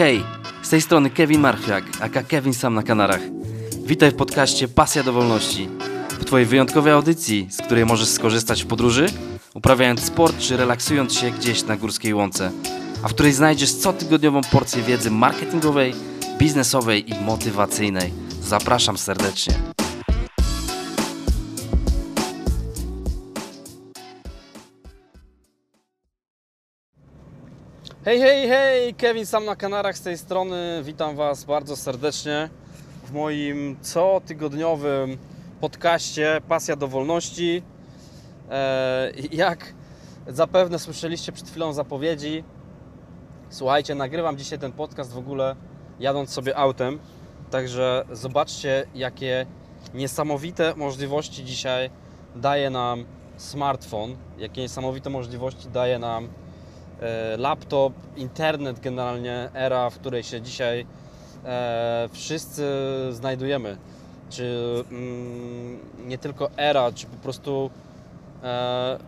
Hej, z tej strony Kevin Marchwiak, aka Kevin Sam na Kanarach. Witaj w podcaście Pasja do Wolności. W Twojej wyjątkowej audycji, z której możesz skorzystać w podróży, uprawiając sport czy relaksując się gdzieś na górskiej łące, a w której znajdziesz cotygodniową porcję wiedzy marketingowej, biznesowej i motywacyjnej. Zapraszam serdecznie. Hej, hej, hej! Kevin sam na Kanarach z tej strony. Witam Was bardzo serdecznie w moim cotygodniowym podcaście Pasja do Wolności. E, jak zapewne słyszeliście przed chwilą zapowiedzi, słuchajcie, nagrywam dzisiaj ten podcast w ogóle jadąc sobie autem. Także zobaczcie, jakie niesamowite możliwości dzisiaj daje nam smartfon, jakie niesamowite możliwości daje nam laptop, internet generalnie, era, w której się dzisiaj e, wszyscy znajdujemy. Czy mm, nie tylko era, czy po prostu e,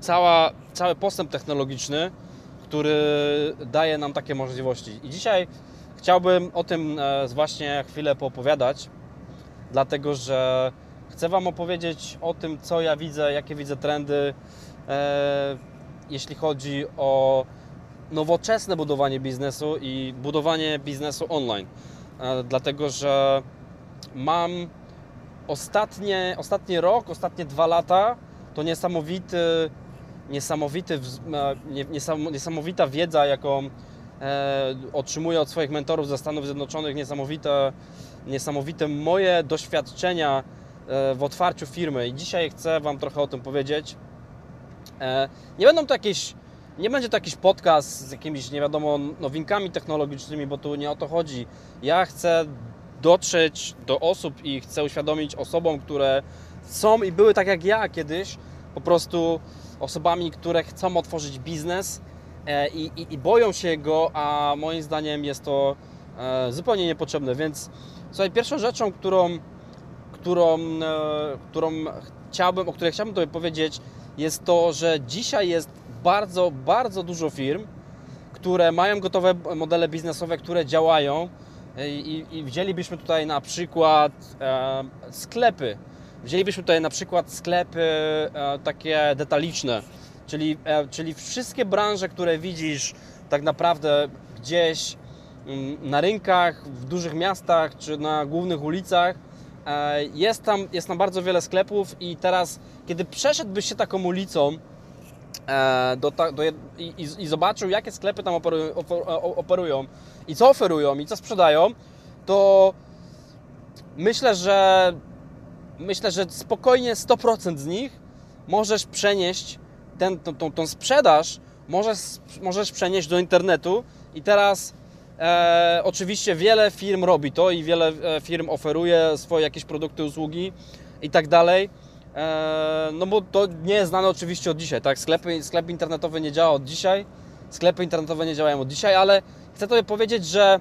cała, cały postęp technologiczny, który daje nam takie możliwości. I dzisiaj chciałbym o tym e, właśnie chwilę poopowiadać, dlatego że chcę Wam opowiedzieć o tym, co ja widzę, jakie widzę trendy, e, jeśli chodzi o nowoczesne budowanie biznesu i budowanie biznesu online. E, dlatego, że mam ostatnie, ostatni rok, ostatnie dwa lata to niesamowity, niesamowity, niesamowita wiedza, jaką e, otrzymuję od swoich mentorów ze Stanów Zjednoczonych, niesamowite, niesamowite moje doświadczenia e, w otwarciu firmy i dzisiaj chcę Wam trochę o tym powiedzieć. E, nie będą to jakieś, nie będzie to jakiś podcast z jakimiś nie wiadomo nowinkami technologicznymi, bo tu nie o to chodzi. Ja chcę dotrzeć do osób i chcę uświadomić osobom, które są i były tak jak ja kiedyś, po prostu osobami, które chcą otworzyć biznes i, i, i boją się go, a moim zdaniem jest to zupełnie niepotrzebne. Więc słuchaj, pierwszą rzeczą, którą, którą, którą chciałbym, o której chciałbym Tobie powiedzieć, jest to, że dzisiaj jest bardzo, bardzo dużo firm, które mają gotowe modele biznesowe, które działają i, i wzięlibyśmy tutaj na przykład e, sklepy. Wzięlibyśmy tutaj na przykład sklepy e, takie detaliczne, czyli, e, czyli wszystkie branże, które widzisz tak naprawdę gdzieś mm, na rynkach, w dużych miastach czy na głównych ulicach. E, jest tam, jest tam bardzo wiele sklepów i teraz, kiedy przeszedłbyś się taką ulicą e, do, do, i, i, zobaczył, jakie sklepy tam operują, operują i co oferują i co sprzedają, to myślę, że myślę, że spokojnie 100% z nich możesz przenieść ten, tą, tą sprzedaż, możesz, możesz przenieść do internetu i teraz e, oczywiście wiele firm robi to i wiele e, firm oferuje swoje jakieś produkty, usługi i tak dalej. E, no bo to nie jest znane oczywiście od dzisiaj, tak? Sklepy, sklep internetowy nie działa od dzisiaj, sklepy internetowe nie działają od dzisiaj, ale chcę Tobie powiedzieć, że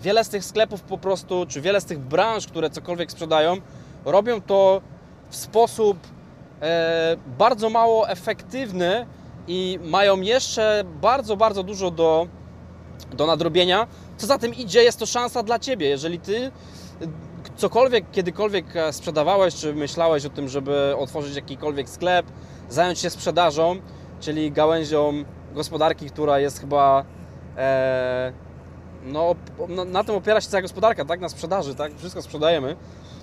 wiele z tych sklepów po prostu, czy wiele z tych branż, które cokolwiek sprzedają, robią to w sposób e, bardzo mało efektywny i mają jeszcze bardzo, bardzo dużo do, do nadrobienia. Co za tym idzie, jest to szansa dla Ciebie. Jeżeli Ty cokolwiek, kiedykolwiek sprzedawałeś, czy myślałeś o tym, żeby otworzyć jakikolwiek sklep, zająć się sprzedażą, czyli gałęzią gospodarki, która jest chyba e, no, na, na, tym opiera się cała gospodarka, tak? Na sprzedaży, tak? Wszystko sprzedajemy.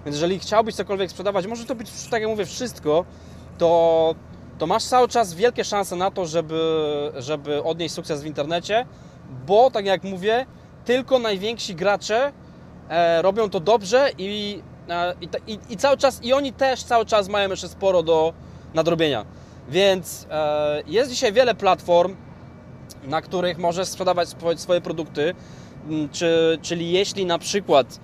Więc jeżeli chciałbyś cokolwiek sprzedawać, może to być, tak jak mówię, wszystko, to, to masz cały czas wielkie szanse na to, żeby, żeby odnieść sukces w internecie, bo tak jak mówię, tylko najwięksi gracze e, robią to dobrze i, e, i, i, cały czas, i oni też cały czas mają jeszcze sporo do nadrobienia. Więc e, jest dzisiaj wiele platform, na których możesz sprzedawać swoje produkty, mm, czy, czyli jeśli na przykład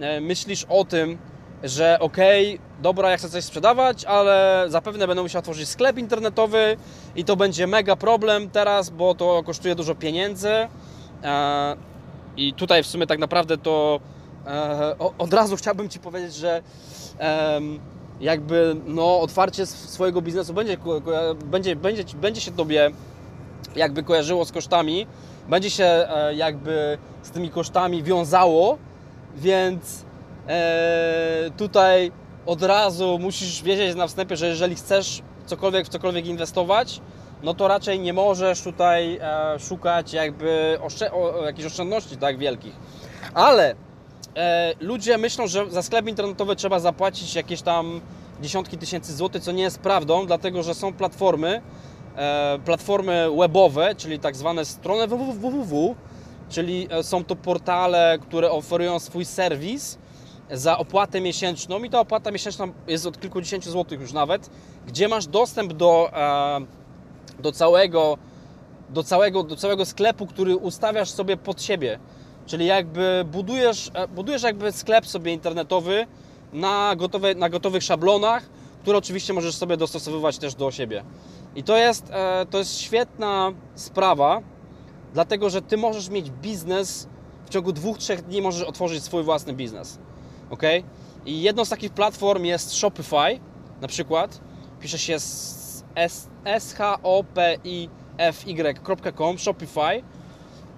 e, myślisz o tym, że okej, okay, dobra, ja chcę coś sprzedawać, ale zapewne będę musiał otworzyć sklep internetowy i to będzie mega problem teraz, bo to kosztuje dużo pieniędzy. E, I tutaj w sumie tak naprawdę to e, od razu chciałbym Ci powiedzieć, że jakby no, otwarcie swojego biznesu będzie, będzie, będzie, będzie się Tobie jakby kojarzyło z kosztami, będzie się e, jakby z tymi kosztami wiązało, więc tutaj od razu musisz wiedzieć na wstępie, że jeżeli chcesz cokolwiek w cokolwiek inwestować, no to raczej nie możesz tutaj e, szukać jakby oszczę o, jakichś oszczędności tak wielkich. Ale e, ludzie myślą, że za sklep internetowy trzeba zapłacić jakieś tam dziesiątki tysięcy złotych, co nie jest prawdą, dlatego że są platformy, e, platformy webowe, czyli tak zwane strony www, czyli e, są to portale, które oferują swój serwis za opłatę miesięczną i ta opłata miesięczna jest od kilkudziesięciu złotych już nawet, gdzie masz dostęp do, e, do, całego, do, całego, do całego sklepu, który ustawiasz sobie pod siebie. Czyli jakby budujesz, e, budujesz jakby sklep sobie internetowy na, gotowe, na gotowych szablonach, które oczywiście możesz sobie dostosowywać też do siebie. I to jest, e, to jest świetna sprawa, dlatego że ty możesz mieć biznes w ciągu dwóch, trzech dni możesz otworzyć swój własny biznes. Ok? I jedną z takich platform jest Shopify, na przykład. Pisze się s-h-o-p-i-f-y.com, Shopify.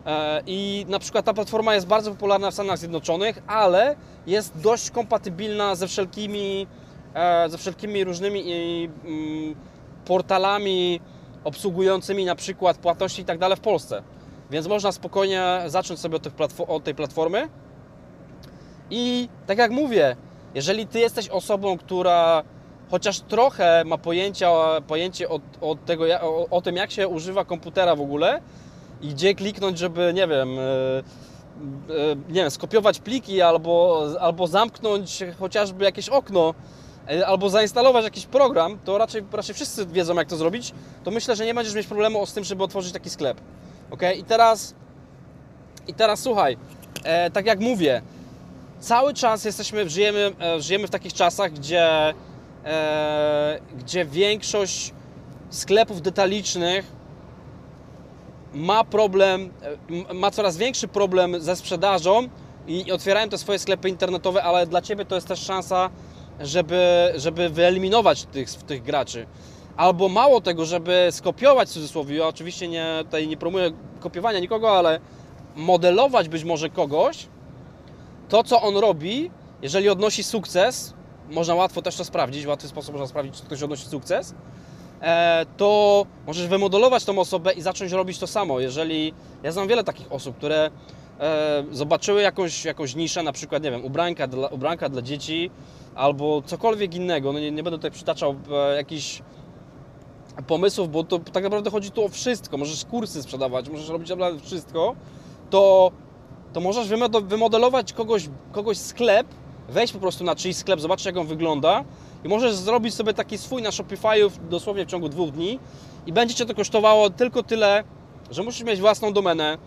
E, I na przykład ta platforma jest bardzo popularna w Stanach Zjednoczonych, ale jest dość kompatybilna ze wszelkimi, e, ze wszelkimi różnymi mm, portalami obsługującymi na przykład płatności i tak dalej w Polsce. Więc można spokojnie zacząć sobie od tej platformy. I tak jak mówię, jeżeli Ty jesteś osobą, która chociaż trochę ma pojęcia, pojęcie o, o, tego, o, o tym, jak się używa komputera w ogóle i gdzie kliknąć, żeby, nie wiem, e, e, nie wiem, skopiować pliki albo, albo zamknąć chociażby jakieś okno, e, albo zainstalować jakiś program, to raczej, raczej wszyscy wiedzą, jak to zrobić, to myślę, że nie będziesz mieć problemu z tym, żeby otworzyć taki sklep. Ok? I teraz, i teraz słuchaj, tak jak mówię, cały czas jesteśmy, żyjemy, e, żyjemy w takich czasach, gdzie, e, gdzie większość sklepów detalicznych ma problem, e, ma coraz większy problem ze sprzedażą i otwierają te swoje sklepy internetowe, ale dla Ciebie to jest też szansa, żeby, żeby wyeliminować tych, tych graczy. Albo mało tego, żeby skopiować w cudzysłowie, ja oczywiście nie, tutaj nie promuję kopiowania nikogo, ale modelować być może kogoś, to co on robi, jeżeli odnosi sukces, można łatwo też to sprawdzić, w łatwy sposób można sprawdzić, czy ktoś odnosi sukces, E, to możesz wymodelować tą osobę i zacząć robić to samo. Jeżeli ja znam wiele takich osób, które e, zobaczyły jakąś, jakąś niszę, na przykład, nie wiem, ubranka dla, ubranka dla dzieci albo cokolwiek innego, no nie, nie będę tutaj przytaczał e, jakichś pomysłów, bo to tak naprawdę chodzi tu o wszystko. Możesz kursy sprzedawać, możesz robić naprawdę wszystko, to, to możesz wymodelować kogoś, kogoś sklep, wejść po prostu na czyjś sklep, zobaczyć jak on wygląda i możesz zrobić sobie taki swój na Shopify'u dosłownie w ciągu dwóch dni i będzie Cię to kosztowało tylko tyle, że musisz mieć własną domenę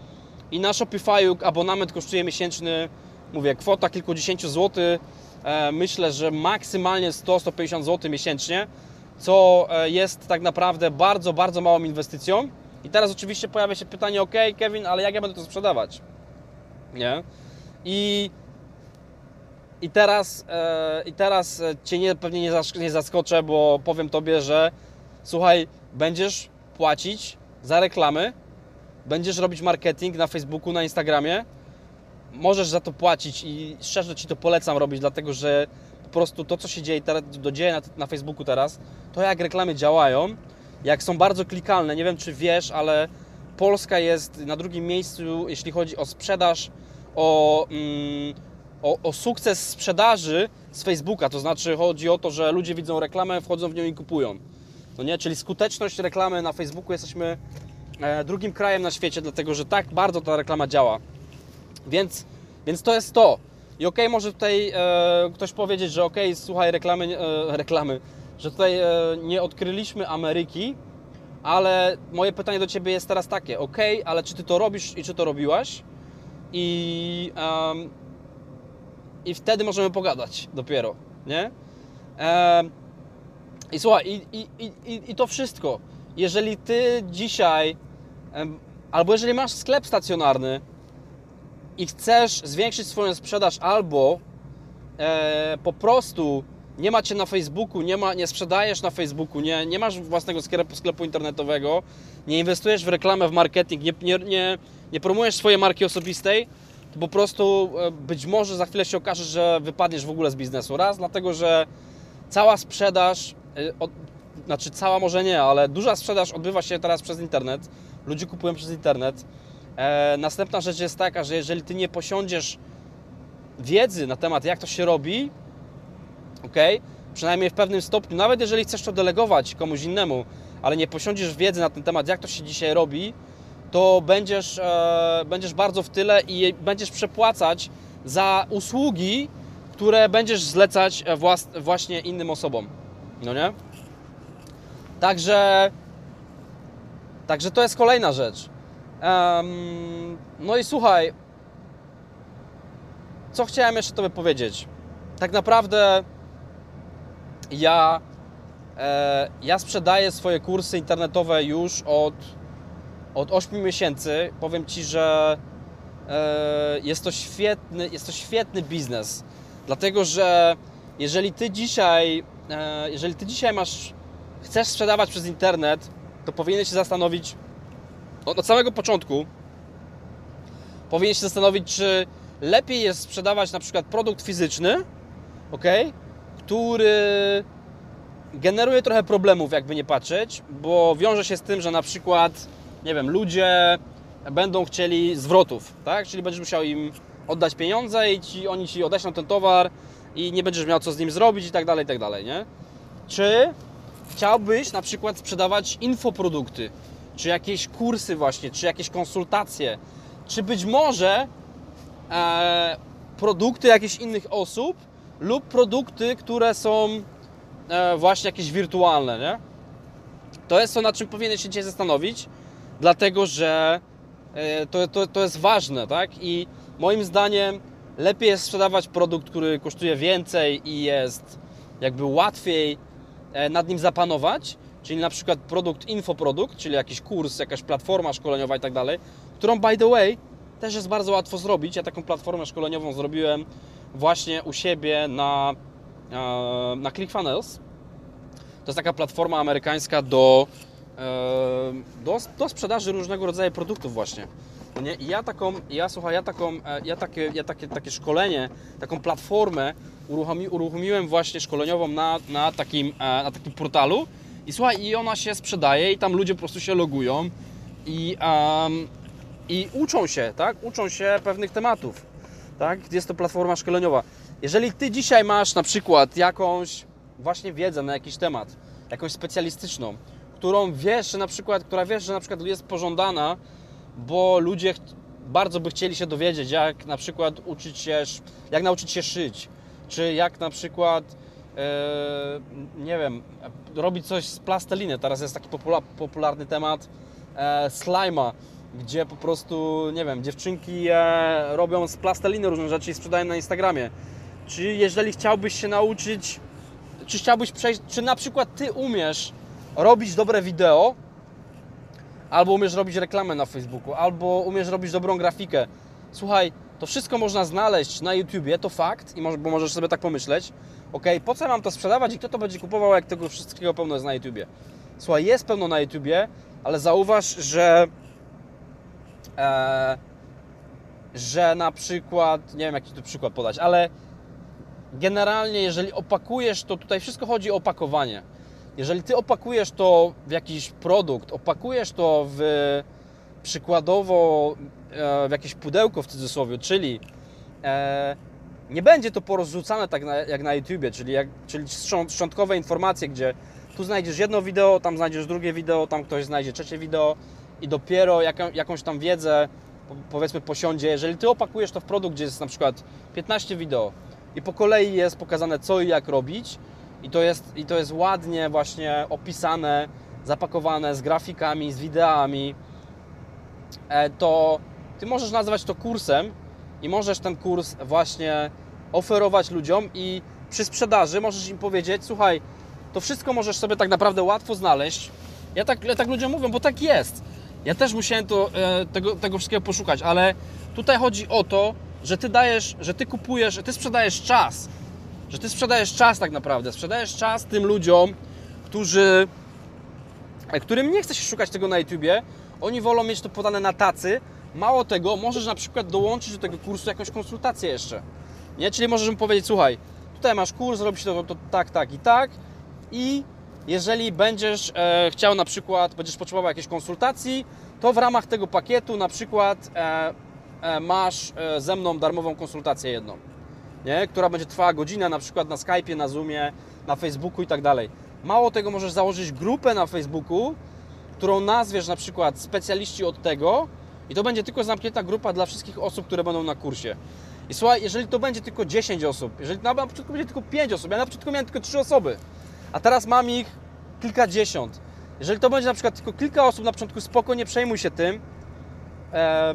i na Shopify'u abonament kosztuje miesięczny, mówię, kwota kilkudziesięciu złotych, e, myślę, że maksymalnie 100-150 zł miesięcznie, co e, jest tak naprawdę bardzo, bardzo małą inwestycją. I teraz oczywiście pojawia się pytanie, ok, Kevin, ale jak ja będę to sprzedawać? Nie? I i teraz, e, i teraz e, Cię nie, pewnie nie, nie zaskoczę, bo powiem Tobie, że słuchaj, będziesz płacić za reklamy, będziesz robić marketing na Facebooku, na Instagramie, możesz za to płacić i szczerze Ci to polecam robić, dlatego że po prostu to, co się dzieje, teraz, dzieje na, na Facebooku teraz, to jak reklamy działają, jak są bardzo klikalne, nie wiem czy wiesz, ale Polska jest na drugim miejscu, jeśli chodzi o sprzedaż, o... Mm, o, o, sukces sprzedaży z Facebooka. To znaczy chodzi o to, że ludzie widzą reklamę, wchodzą w nią i kupują. No nie? Czyli skuteczność reklamy na Facebooku jesteśmy e, drugim krajem na świecie, dlatego że tak bardzo ta reklama działa. Więc, więc to jest to. I okej, okay, może tutaj e, ktoś powiedzieć, że okej, okay, słuchaj, reklamy, e, reklamy, że tutaj e, nie odkryliśmy Ameryki, ale moje pytanie do Ciebie jest teraz takie, ok, ale czy Ty to robisz i czy to robiłaś? I i wtedy możemy pogadać dopiero, nie? I słuchaj, i, i, i, i to wszystko. Jeżeli ty dzisiaj, e, albo jeżeli masz sklep stacjonarny i chcesz zwiększyć swoją sprzedaż, albo e, po prostu nie macie na Facebooku, nie, ma, nie sprzedajesz na Facebooku, nie, nie masz własnego sklepu, sklepu internetowego, nie inwestujesz w reklamę, w marketing, nie, nie, nie nie promujesz swojej marki osobistej, to po prostu e, być może za chwilę się okaże, że wypadniesz w ogóle z biznesu. Raz, dlatego że cała sprzedaż, e, od, znaczy cała może nie, ale duża sprzedaż odbywa się teraz przez internet. Ludzie kupują przez internet. E, następna rzecz jest taka, że jeżeli ty nie posiądziesz wiedzy na temat, jak to się robi, ok, przynajmniej w pewnym stopniu, nawet jeżeli chcesz to delegować komuś innemu, ale nie posiądziesz wiedzy na ten temat, jak to się dzisiaj robi, to będziesz, e, będziesz bardzo w tyle i będziesz przepłacać za usługi, które będziesz zlecać e, właśnie innym osobom. No nie? Także, także to jest kolejna rzecz. Um, no i słuchaj, co chciałem jeszcze Tobie powiedzieć? Tak naprawdę ja, e, ja sprzedaję swoje kursy internetowe już od, od 8 miesięcy. Powiem Ci, że e, jest, to świetny, jest to świetny biznes, dlatego że jeżeli Ty dzisiaj, e, jeżeli Ty dzisiaj masz, chcesz sprzedawać przez internet, to powinieneś się zastanowić od, od samego początku, powinien się zastanowić, czy lepiej jest sprzedawać na przykład produkt fizyczny, ok, który generuje trochę problemów, jakby nie patrzeć, bo wiąże się z tym, że na przykład, nie wiem, ludzie będą chcieli zwrotów, tak? Czyli będziesz musiał im oddać pieniądze i ci, oni ci odeślą ten towar i nie będziesz miał co z nim zrobić i tak dalej, i tak dalej, nie? Czy chciałbyś na przykład sprzedawać infoprodukty, czy jakieś kursy właśnie, czy jakieś konsultacje, czy być może e, produkty jakichś innych osób lub produkty, które są e, właśnie jakieś wirtualne, nie? To jest to, nad czym powinien się dzisiaj zastanowić, dlatego że e, to, to, to jest ważne, tak? I moim zdaniem lepiej jest sprzedawać produkt, który kosztuje więcej i jest jakby łatwiej e, nad nim zapanować, czyli na przykład produkt infoprodukt, czyli jakiś kurs, jakaś platforma szkoleniowa i tak dalej, którą by the way też jest bardzo łatwo zrobić. Ja taką platformę szkoleniową zrobiłem właśnie u siebie na, e, na ClickFunnels. To jest taka platforma amerykańska do, do, do sprzedaży różnego rodzaju produktów właśnie. No nie? I ja taką, ja słuchaj, ja taką, e, ja takie, ja takie, takie szkolenie, taką platformę uruchomi, uruchomiłem właśnie szkoleniową na, na, takim, na takim portalu i słuchaj, i ona się sprzedaje i tam ludzie po prostu się logują i, um, i uczą się, tak? Uczą się pewnych tematów, tak? Jest to platforma szkoleniowa. Jeżeli Ty dzisiaj masz na przykład jakąś właśnie wiedzę na jakiś temat, jakąś specjalistyczną, którą wiesz, na przykład, która wiesz, że na przykład jest pożądana, bo ludzie bardzo by chcieli się dowiedzieć, jak na przykład uczyć się, jak nauczyć się szyć, czy jak na przykład e, nie wiem, robić coś z plasteliny. Teraz jest taki popularny temat e, slima, gdzie po prostu, nie wiem, dziewczynki e, robią z plasteliny różne rzeczy i sprzedają na Instagramie. Czy jeżeli chciałbyś się nauczyć, czy chciałbyś przejść, czy na przykład Ty umiesz robić dobre wideo, albo umiesz robić reklamę na Facebooku, albo umiesz robić dobrą grafikę. Słuchaj, to wszystko można znaleźć na YouTubie, to fakt, i może, bo możesz sobie tak pomyśleć, ok, po co mam to sprzedawać i kto to będzie kupował, jak tego wszystkiego pełno jest na YouTubie. Słuchaj, jest pełno na YouTubie, ale zauważ, że e, że na przykład, nie wiem jaki tu przykład podać, ale generalnie jeżeli opakujesz to, tutaj wszystko chodzi o opakowanie. Jeżeli Ty opakujesz to w jakiś produkt, opakujesz to w przykładowo e, w jakieś pudełko w cudzysłowie, czyli e, nie będzie to porozrzucane tak na, jak na YouTubie, czyli, jak, czyli szczątkowe informacje, gdzie tu znajdziesz jedno wideo, tam znajdziesz drugie wideo, tam ktoś znajdzie trzecie wideo i dopiero jaką, jakąś tam wiedzę powiedzmy posiądzie. Jeżeli Ty opakujesz to w produkt, gdzie jest na przykład 15 wideo i po kolei jest pokazane co i jak robić i to jest, i to jest ładnie właśnie opisane, zapakowane z grafikami, z wideami, e, to Ty możesz nazwać to kursem i możesz ten kurs właśnie oferować ludziom i przy sprzedaży możesz im powiedzieć, słuchaj, to wszystko możesz sobie tak naprawdę łatwo znaleźć. Ja tak, ja tak ludziom mówię, bo tak jest. Ja też musiałem to, e, tego, tego wszystkiego poszukać, ale tutaj chodzi o to, że ty dajesz, że ty kupujesz, że ty sprzedajesz czas. Że ty sprzedajesz czas tak naprawdę. Sprzedajesz czas tym ludziom, którzy, którym nie chce się szukać tego na YouTubie. Oni wolą mieć to podane na tacy, Mało tego, możesz na przykład dołączyć do tego kursu jakąś konsultację jeszcze. Nie? Czyli możesz mu powiedzieć, słuchaj, tutaj masz kurs, robisz to, to tak, tak i tak i jeżeli będziesz e, chciał na przykład, będziesz potrzebował jakiejś konsultacji, to w ramach tego pakietu na przykład e, e, masz e, ze mną darmową konsultację jedną, nie? która będzie trwała godzinę na przykład na Skype'ie, na Zoomie, na Facebooku i tak dalej. Mało tego, możesz założyć grupę na Facebooku, którą nazwiesz na przykład specjaliści od tego i to będzie tylko zamknięta grupa dla wszystkich osób, które będą na kursie. I słuchaj, jeżeli to będzie tylko 10 osób, jeżeli na początku będzie tylko 5 osób, ja na początku miałem tylko 3 osoby, a teraz mam ich kilkadziesiąt. Jeżeli to będzie na przykład tylko kilka osób na początku, spoko, nie przejmuj się tym. E,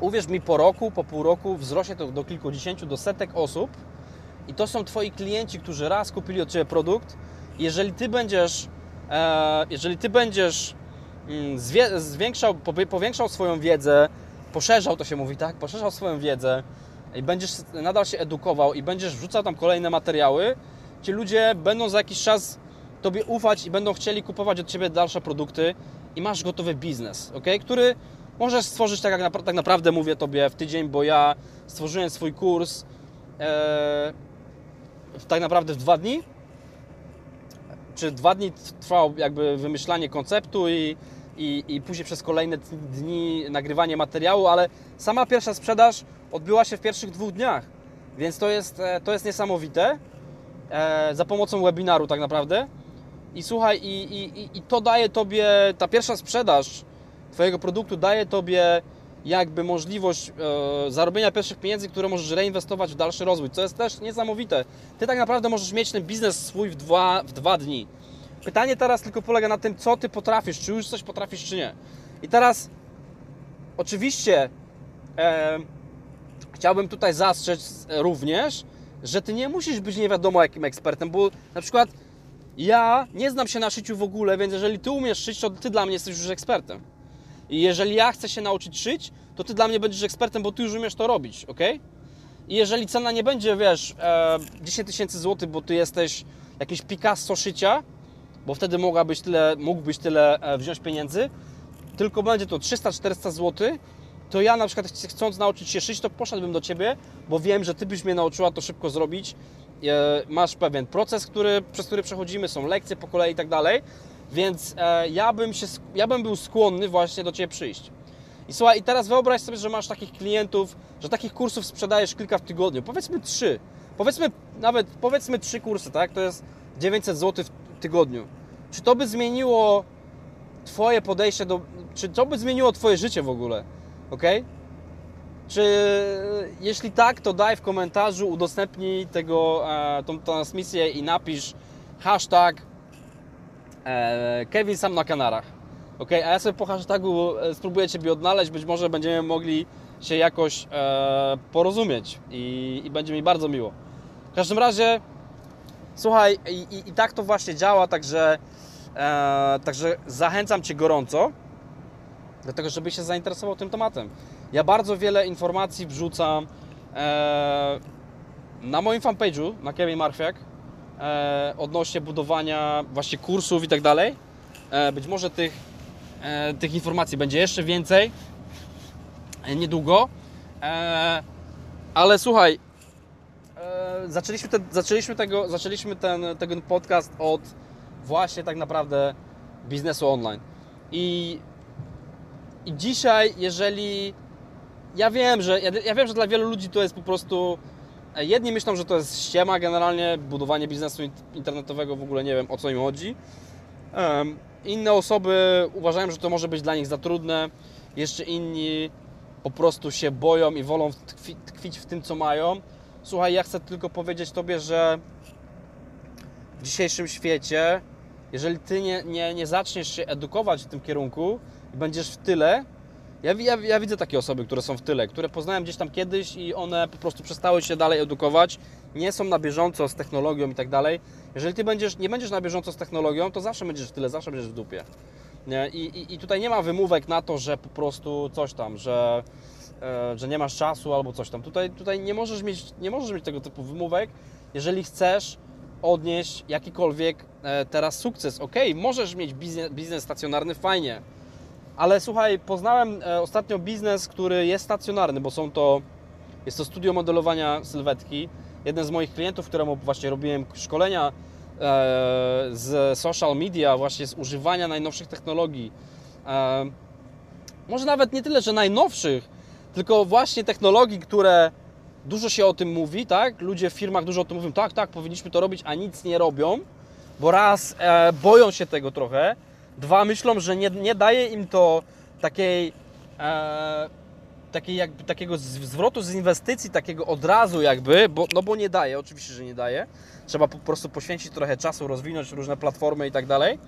uwierz mi, po roku, po pół roku wzrośnie to do kilkudziesięciu, do setek osób i to są Twoi klienci, którzy raz kupili od Ciebie produkt. Jeżeli Ty będziesz, e, jeżeli Ty będziesz mm, zwie, zwiększał, powiększał swoją wiedzę, poszerzał, to się mówi, tak? Poszerzał swoją wiedzę i będziesz nadal się edukował i będziesz wrzucał tam kolejne materiały, ci ludzie będą za jakiś czas Tobie ufać i będą chcieli kupować od Ciebie dalsze produkty i masz gotowy biznes, ok? który możesz stworzyć tak, jak tak naprawdę mówię Tobie w tydzień, bo ja stworzyłem swój kurs e, tak naprawdę w dwa dni. Czy dwa dni trwało jakby wymyślanie konceptu i, i, i później przez kolejne dni nagrywanie materiału, ale sama pierwsza sprzedaż odbyła się w pierwszych dwóch dniach. Więc to jest, e, to jest niesamowite. E, za pomocą webinaru tak naprawdę. I słuchaj, i, i, i to daje Tobie, ta pierwsza sprzedaż Twojego produktu daje Tobie jakby możliwość e, zarobienia pierwszych pieniędzy, które możesz reinwestować w dalszy rozwój, co jest też niesamowite. Ty tak naprawdę możesz mieć ten biznes swój w dwa, w dwa dni. Pytanie teraz tylko polega na tym, co Ty potrafisz, czy już coś potrafisz, czy nie. I teraz oczywiście e, chciałbym tutaj zastrzec również, że Ty nie musisz być nie wiadomo jakim ekspertem, bo na przykład ja nie znam się na szyciu w ogóle, więc jeżeli Ty umiesz szyć, to Ty dla mnie jesteś już ekspertem. I jeżeli ja chcę się nauczyć szyć, to Ty dla mnie będziesz ekspertem, bo Ty już umiesz to robić, ok? I jeżeli cena nie będzie, wiesz, e, 10 tysięcy złotych, bo Ty jesteś jakiś Picasso szycia, bo wtedy mogłabyś tyle, mógłbyś tyle e, wziąć pieniędzy, tylko będzie to 300-400 zł, to ja na przykład chcąc nauczyć się szyć, to poszedłbym do Ciebie, bo wiem, że Ty byś mnie nauczyła to szybko zrobić. E, masz pewien proces, który, przez który przechodzimy, są lekcje po kolei i tak dalej, więc e, ja bym, się, ja bym był skłonny właśnie do Ciebie przyjść. I słuchaj, i teraz wyobraź sobie, że masz takich klientów, że takich kursów sprzedajesz kilka w tygodniu, powiedzmy trzy, powiedzmy nawet, powiedzmy trzy kursy, tak, to jest 900 zł w tygodniu. Czy to by zmieniło Twoje podejście do, czy to by zmieniło Twoje życie w ogóle? ok? Czy jeśli tak, to daj w komentarzu, udostępnij tego, e, tą transmisję i napisz hashtag Kevin sam na Kanarach. Ok, a ja sobie po hashtagu e, spróbuję Ciebie odnaleźć, być może będziemy mogli się jakoś e, porozumieć i, i, będzie mi bardzo miło. W każdym razie, słuchaj, i, i, i tak to właśnie działa, także, e, także zachęcam Cię gorąco dlatego żebyś się zainteresował tym tematem. Ja bardzo wiele informacji wrzucam e, na moim fanpage'u, na Kevin Marfiak, e, odnośnie budowania właśnie kursów i tak dalej. E, być może tych, e, tych informacji będzie jeszcze więcej e, niedługo. E, ale słuchaj, zaczęliśmy, te, zaczęliśmy, tego, zaczęliśmy ten, ten podcast od właśnie tak naprawdę biznesu online. I i dzisiaj, jeżeli. Ja wiem, że ja, ja wiem, że dla wielu ludzi to jest po prostu. Jedni myślą, że to jest ściema generalnie, budowanie biznesu internetowego, w ogóle nie wiem o co im chodzi. Inne osoby uważają, że to może być dla nich za trudne. Jeszcze inni po prostu się boją i wolą tkwić w tym, co mają. Słuchaj, ja chcę tylko powiedzieć Tobie, że w dzisiejszym świecie, jeżeli Ty nie, nie, nie zaczniesz się edukować w tym kierunku, i będziesz w tyle. Ja, ja, ja, widzę takie osoby, które są w tyle, które poznałem gdzieś tam kiedyś i one po prostu przestały się dalej edukować, nie są na bieżąco z technologią i tak dalej. Jeżeli ty będziesz, nie będziesz na bieżąco z technologią, to zawsze będziesz w tyle, zawsze będziesz w dupie. I, i, I tutaj nie ma wymówek na to, że po prostu coś tam, że, e, że nie masz czasu albo coś tam. Tutaj, tutaj nie, możesz mieć, nie możesz mieć tego typu wymówek, jeżeli chcesz odnieść jakikolwiek e, teraz sukces. Ok, możesz mieć biznes, biznes stacjonarny, fajnie Ale słuchaj, poznałem e, ostatnio biznes, który jest stacjonarny, bo są to, jest to studio modelowania sylwetki. Jeden z moich klientów, któremu właśnie robiłem szkolenia e, z social media, właśnie z używania najnowszych technologii. E, może nawet nie tyle, że najnowszych, tylko właśnie technologii, które dużo się o tym mówi, tak? Ludzie w firmach dużo o tym mówią, tak, tak, powinniśmy to robić, a nic nie robią, bo raz boją się tego trochę, dwa myślą, że nie, nie daje im to takiej, e, takiej jakby, takiego zwrotu z inwestycji, takiego od razu jakby, bo, no bo nie daje, oczywiście, że nie daje. Trzeba po prostu poświęcić trochę czasu, rozwinąć różne platformy i tak dalej.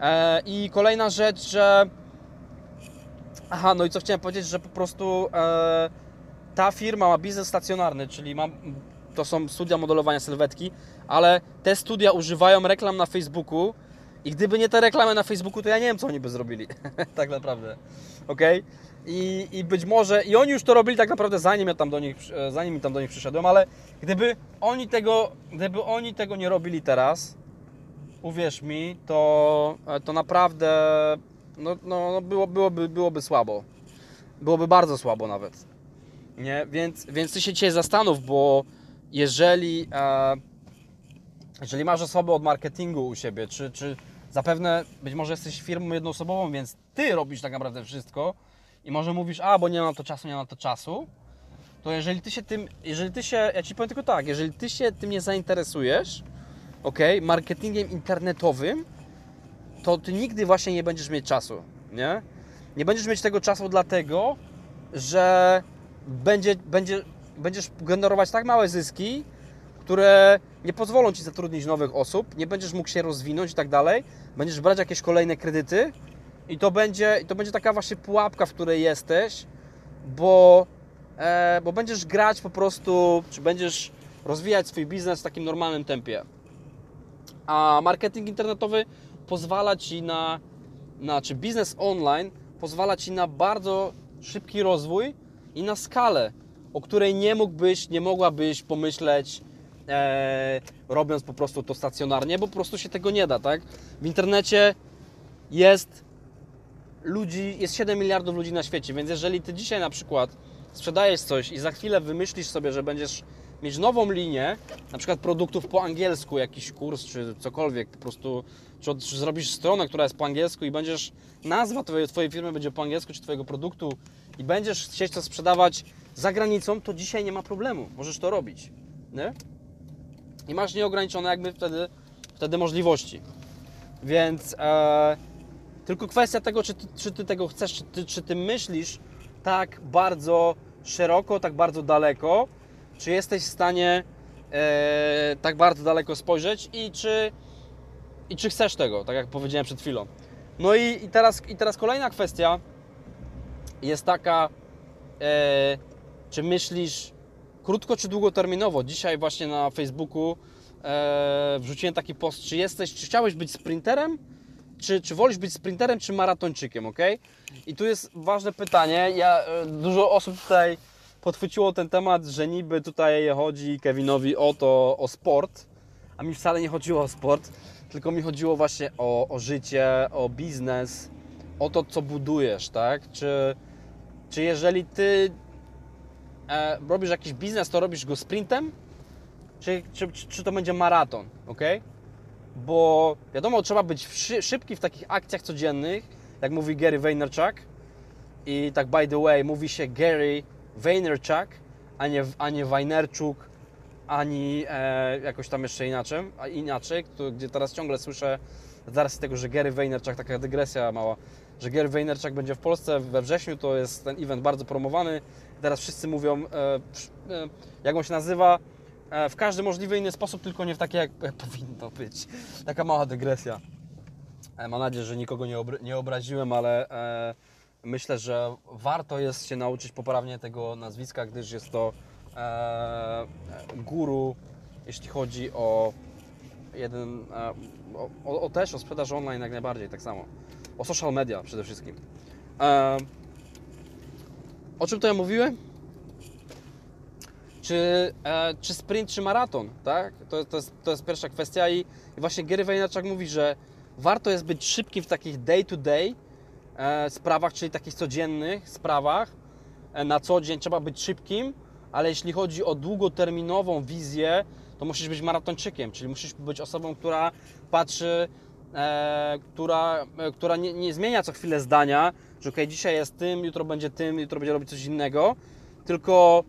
E, I kolejna rzecz, że Aha, no i co chciałem powiedzieć, że po prostu e, ta firma ma biznes stacjonarny, czyli ma, to są studia modelowania sylwetki, ale te studia używają reklam na Facebooku i gdyby nie te reklamy na Facebooku, to ja nie wiem, co oni by zrobili. tak naprawdę. Ok? I, I być może, i oni już to robili tak naprawdę zanim ja tam do nich, e, zanim tam do nich przyszedłem, ale gdyby oni tego, gdyby oni tego nie robili teraz, uwierz mi, to, e, to naprawdę no, no, no było, byłoby, byłoby słabo. Byłoby bardzo słabo nawet. Nie? Więc, więc ty się dzisiaj zastanów, bo jeżeli, e, jeżeli masz osoby od marketingu u siebie, czy, czy zapewne być może jesteś firmą jednoosobową, więc ty robisz tak naprawdę wszystko i może mówisz, a bo nie mam na to czasu, nie mam na to czasu, to jeżeli ty się tym, jeżeli ty się, ja ci powiem tylko tak, jeżeli ty się tym nie zainteresujesz, ok, marketingiem internetowym, to ty nigdy właśnie nie będziesz mieć czasu, nie? Nie będziesz mieć tego czasu dlatego, że będzie, będzie, będziesz generować tak małe zyski, które nie pozwolą Ci zatrudnić nowych osób, nie będziesz mógł się rozwinąć i tak dalej, będziesz brać jakieś kolejne kredyty i to będzie, to będzie taka właśnie pułapka, w której jesteś, bo, e, bo będziesz grać po prostu, czy będziesz rozwijać swój biznes w takim normalnym tempie. A marketing internetowy pozwala Ci na, na czy biznes online pozwala Ci na bardzo szybki rozwój i na skalę, o której nie mógłbyś, nie mogłabyś pomyśleć, e, robiąc po prostu to stacjonarnie, bo po prostu się tego nie da, tak? W internecie jest ludzi, jest 7 miliardów ludzi na świecie, więc jeżeli Ty dzisiaj na przykład sprzedajesz coś i za chwilę wymyślisz sobie, że będziesz mieć nową linię, na przykład produktów po angielsku, jakiś kurs czy cokolwiek, po prostu, czy, czy zrobisz stronę, która jest po angielsku i będziesz, nazwa twojej, twojej firmy będzie po angielsku, czy Twojego produktu i będziesz chcieć to sprzedawać za granicą, to dzisiaj nie ma problemu, możesz to robić, nie? I masz nieograniczone jakby wtedy, wtedy możliwości. Więc e, tylko kwestia tego, czy ty, czy ty tego chcesz, czy ty, czy ty myślisz tak bardzo szeroko, tak bardzo daleko, czy jesteś w stanie e, tak bardzo daleko spojrzeć i czy, i czy chcesz tego, tak jak powiedziałem przed chwilą. No i, i, teraz, i teraz kolejna kwestia jest taka, e, czy myślisz krótko czy długoterminowo. Dzisiaj właśnie na Facebooku e, wrzuciłem taki post, czy jesteś, czy chciałeś być sprinterem, czy, czy wolisz być sprinterem, czy maratończykiem, ok? I tu jest ważne pytanie. Ja, e, dużo osób tutaj podchwyciło ten temat, że niby tutaj chodzi Kevinowi o to, o sport, a mi wcale nie chodziło o sport, tylko mi chodziło właśnie o, o życie, o biznes, o to, co budujesz, tak? Czy, czy jeżeli ty e, robisz jakiś biznes, to robisz go sprintem, czy, czy, czy to będzie maraton, ok? Bo wiadomo, trzeba być szy, szybki w takich akcjach codziennych, jak mówi Gary Vaynerchuk. I tak by the way, mówi się Gary Vaynerchuk, a nie, a nie ani e, jakoś tam jeszcze inaczej, a inaczej, tu- gdzie teraz ciągle słyszę z racji tego, że Gary Vaynerchuk, taka dygresja mała, że Gary Vaynerchuk będzie w Polsce we wrześniu, to jest ten event bardzo promowany. Teraz wszyscy mówią, e, e, jak on się nazywa, e, w każdy możliwy inny sposób, tylko nie w taki, jak powinno być. Taka mała dygresja. Mam nadzieję, że nikogo nie, obra- nie obraziłem, ale myślę, że warto jest się nauczyć poprawnie tego nazwiska, gdyż jest to guru, jeśli chodzi o jeden, o, o, o też o sprzedaż online jak najbardziej, tak samo. O social media przede wszystkim. O czym to ja mówiłem? Czy, e, czy sprint, czy maraton, tak? To, to, jest, to jest pierwsza kwestia i, i właśnie Gary Vaynerchuk mówi, że warto jest być szybkim w takich day to day, e, sprawach, czyli takich codziennych sprawach. E, na co dzień trzeba być szybkim, ale jeśli chodzi o długoterminową wizję, to musisz być maratończykiem, czyli musisz być osobą, która patrzy, e, która, e, która nie, nie zmienia co chwilę zdania, że ok, dzisiaj jest tym, jutro będzie tym, jutro będzie robić coś innego, tylko,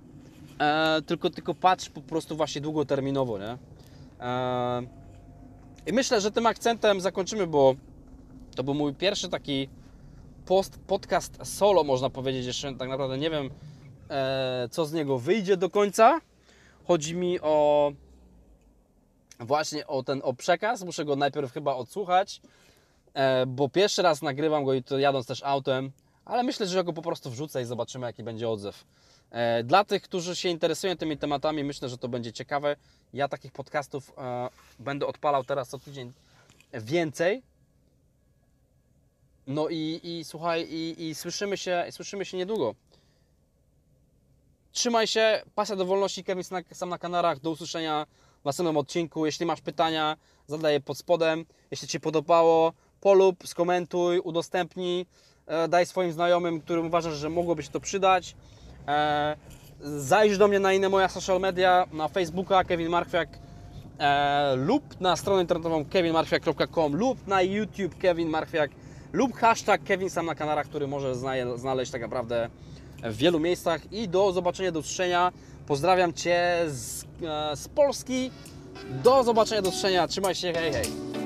e, tylko, tylko patrz po prostu właśnie długoterminowo, nie? E, I myślę, że tym akcentem zakończymy, bo to był mój pierwszy taki post, podcast solo, można powiedzieć. Jeszcze tak naprawdę nie wiem, e, co z niego wyjdzie do końca. Chodzi mi o właśnie o ten o przekaz. Muszę go najpierw chyba odsłuchać, bo pierwszy raz nagrywam go i to jadąc też autem, ale myślę, że go po prostu wrzucę i zobaczymy, jaki będzie odzew. E, Dla tych, którzy się interesują tymi tematami, myślę, że to będzie ciekawe. Ja takich podcastów e, będę odpalał teraz co tydzień więcej. No i, i słuchaj, i, i słyszymy, się, słyszymy się niedługo. Trzymaj się, pasja do wolności, Kevin sam na kanarach. Do usłyszenia w następnym odcinku. Jeśli masz pytania, zadaj je pod spodem. Jeśli Ci podobało, polub, skomentuj, udostępnij, e, daj swoim znajomym, którym uważasz, że mogłoby się to przydać. E, zajdź do mnie na inne moje social media, na Facebooka Kevin Marchwiak e, lub na stronę internetową kevinmarchwiak.com lub na YouTube Kevin Marchwiak lub hashtag Kevin sam na kanarach, który może zna- znaleźć tak naprawdę w wielu miejscach i do zobaczenia, do usłyszenia. Pozdrawiam Cię z, z Polski. Do zobaczenia, do usłyszenia. Trzymaj się, hej, hej.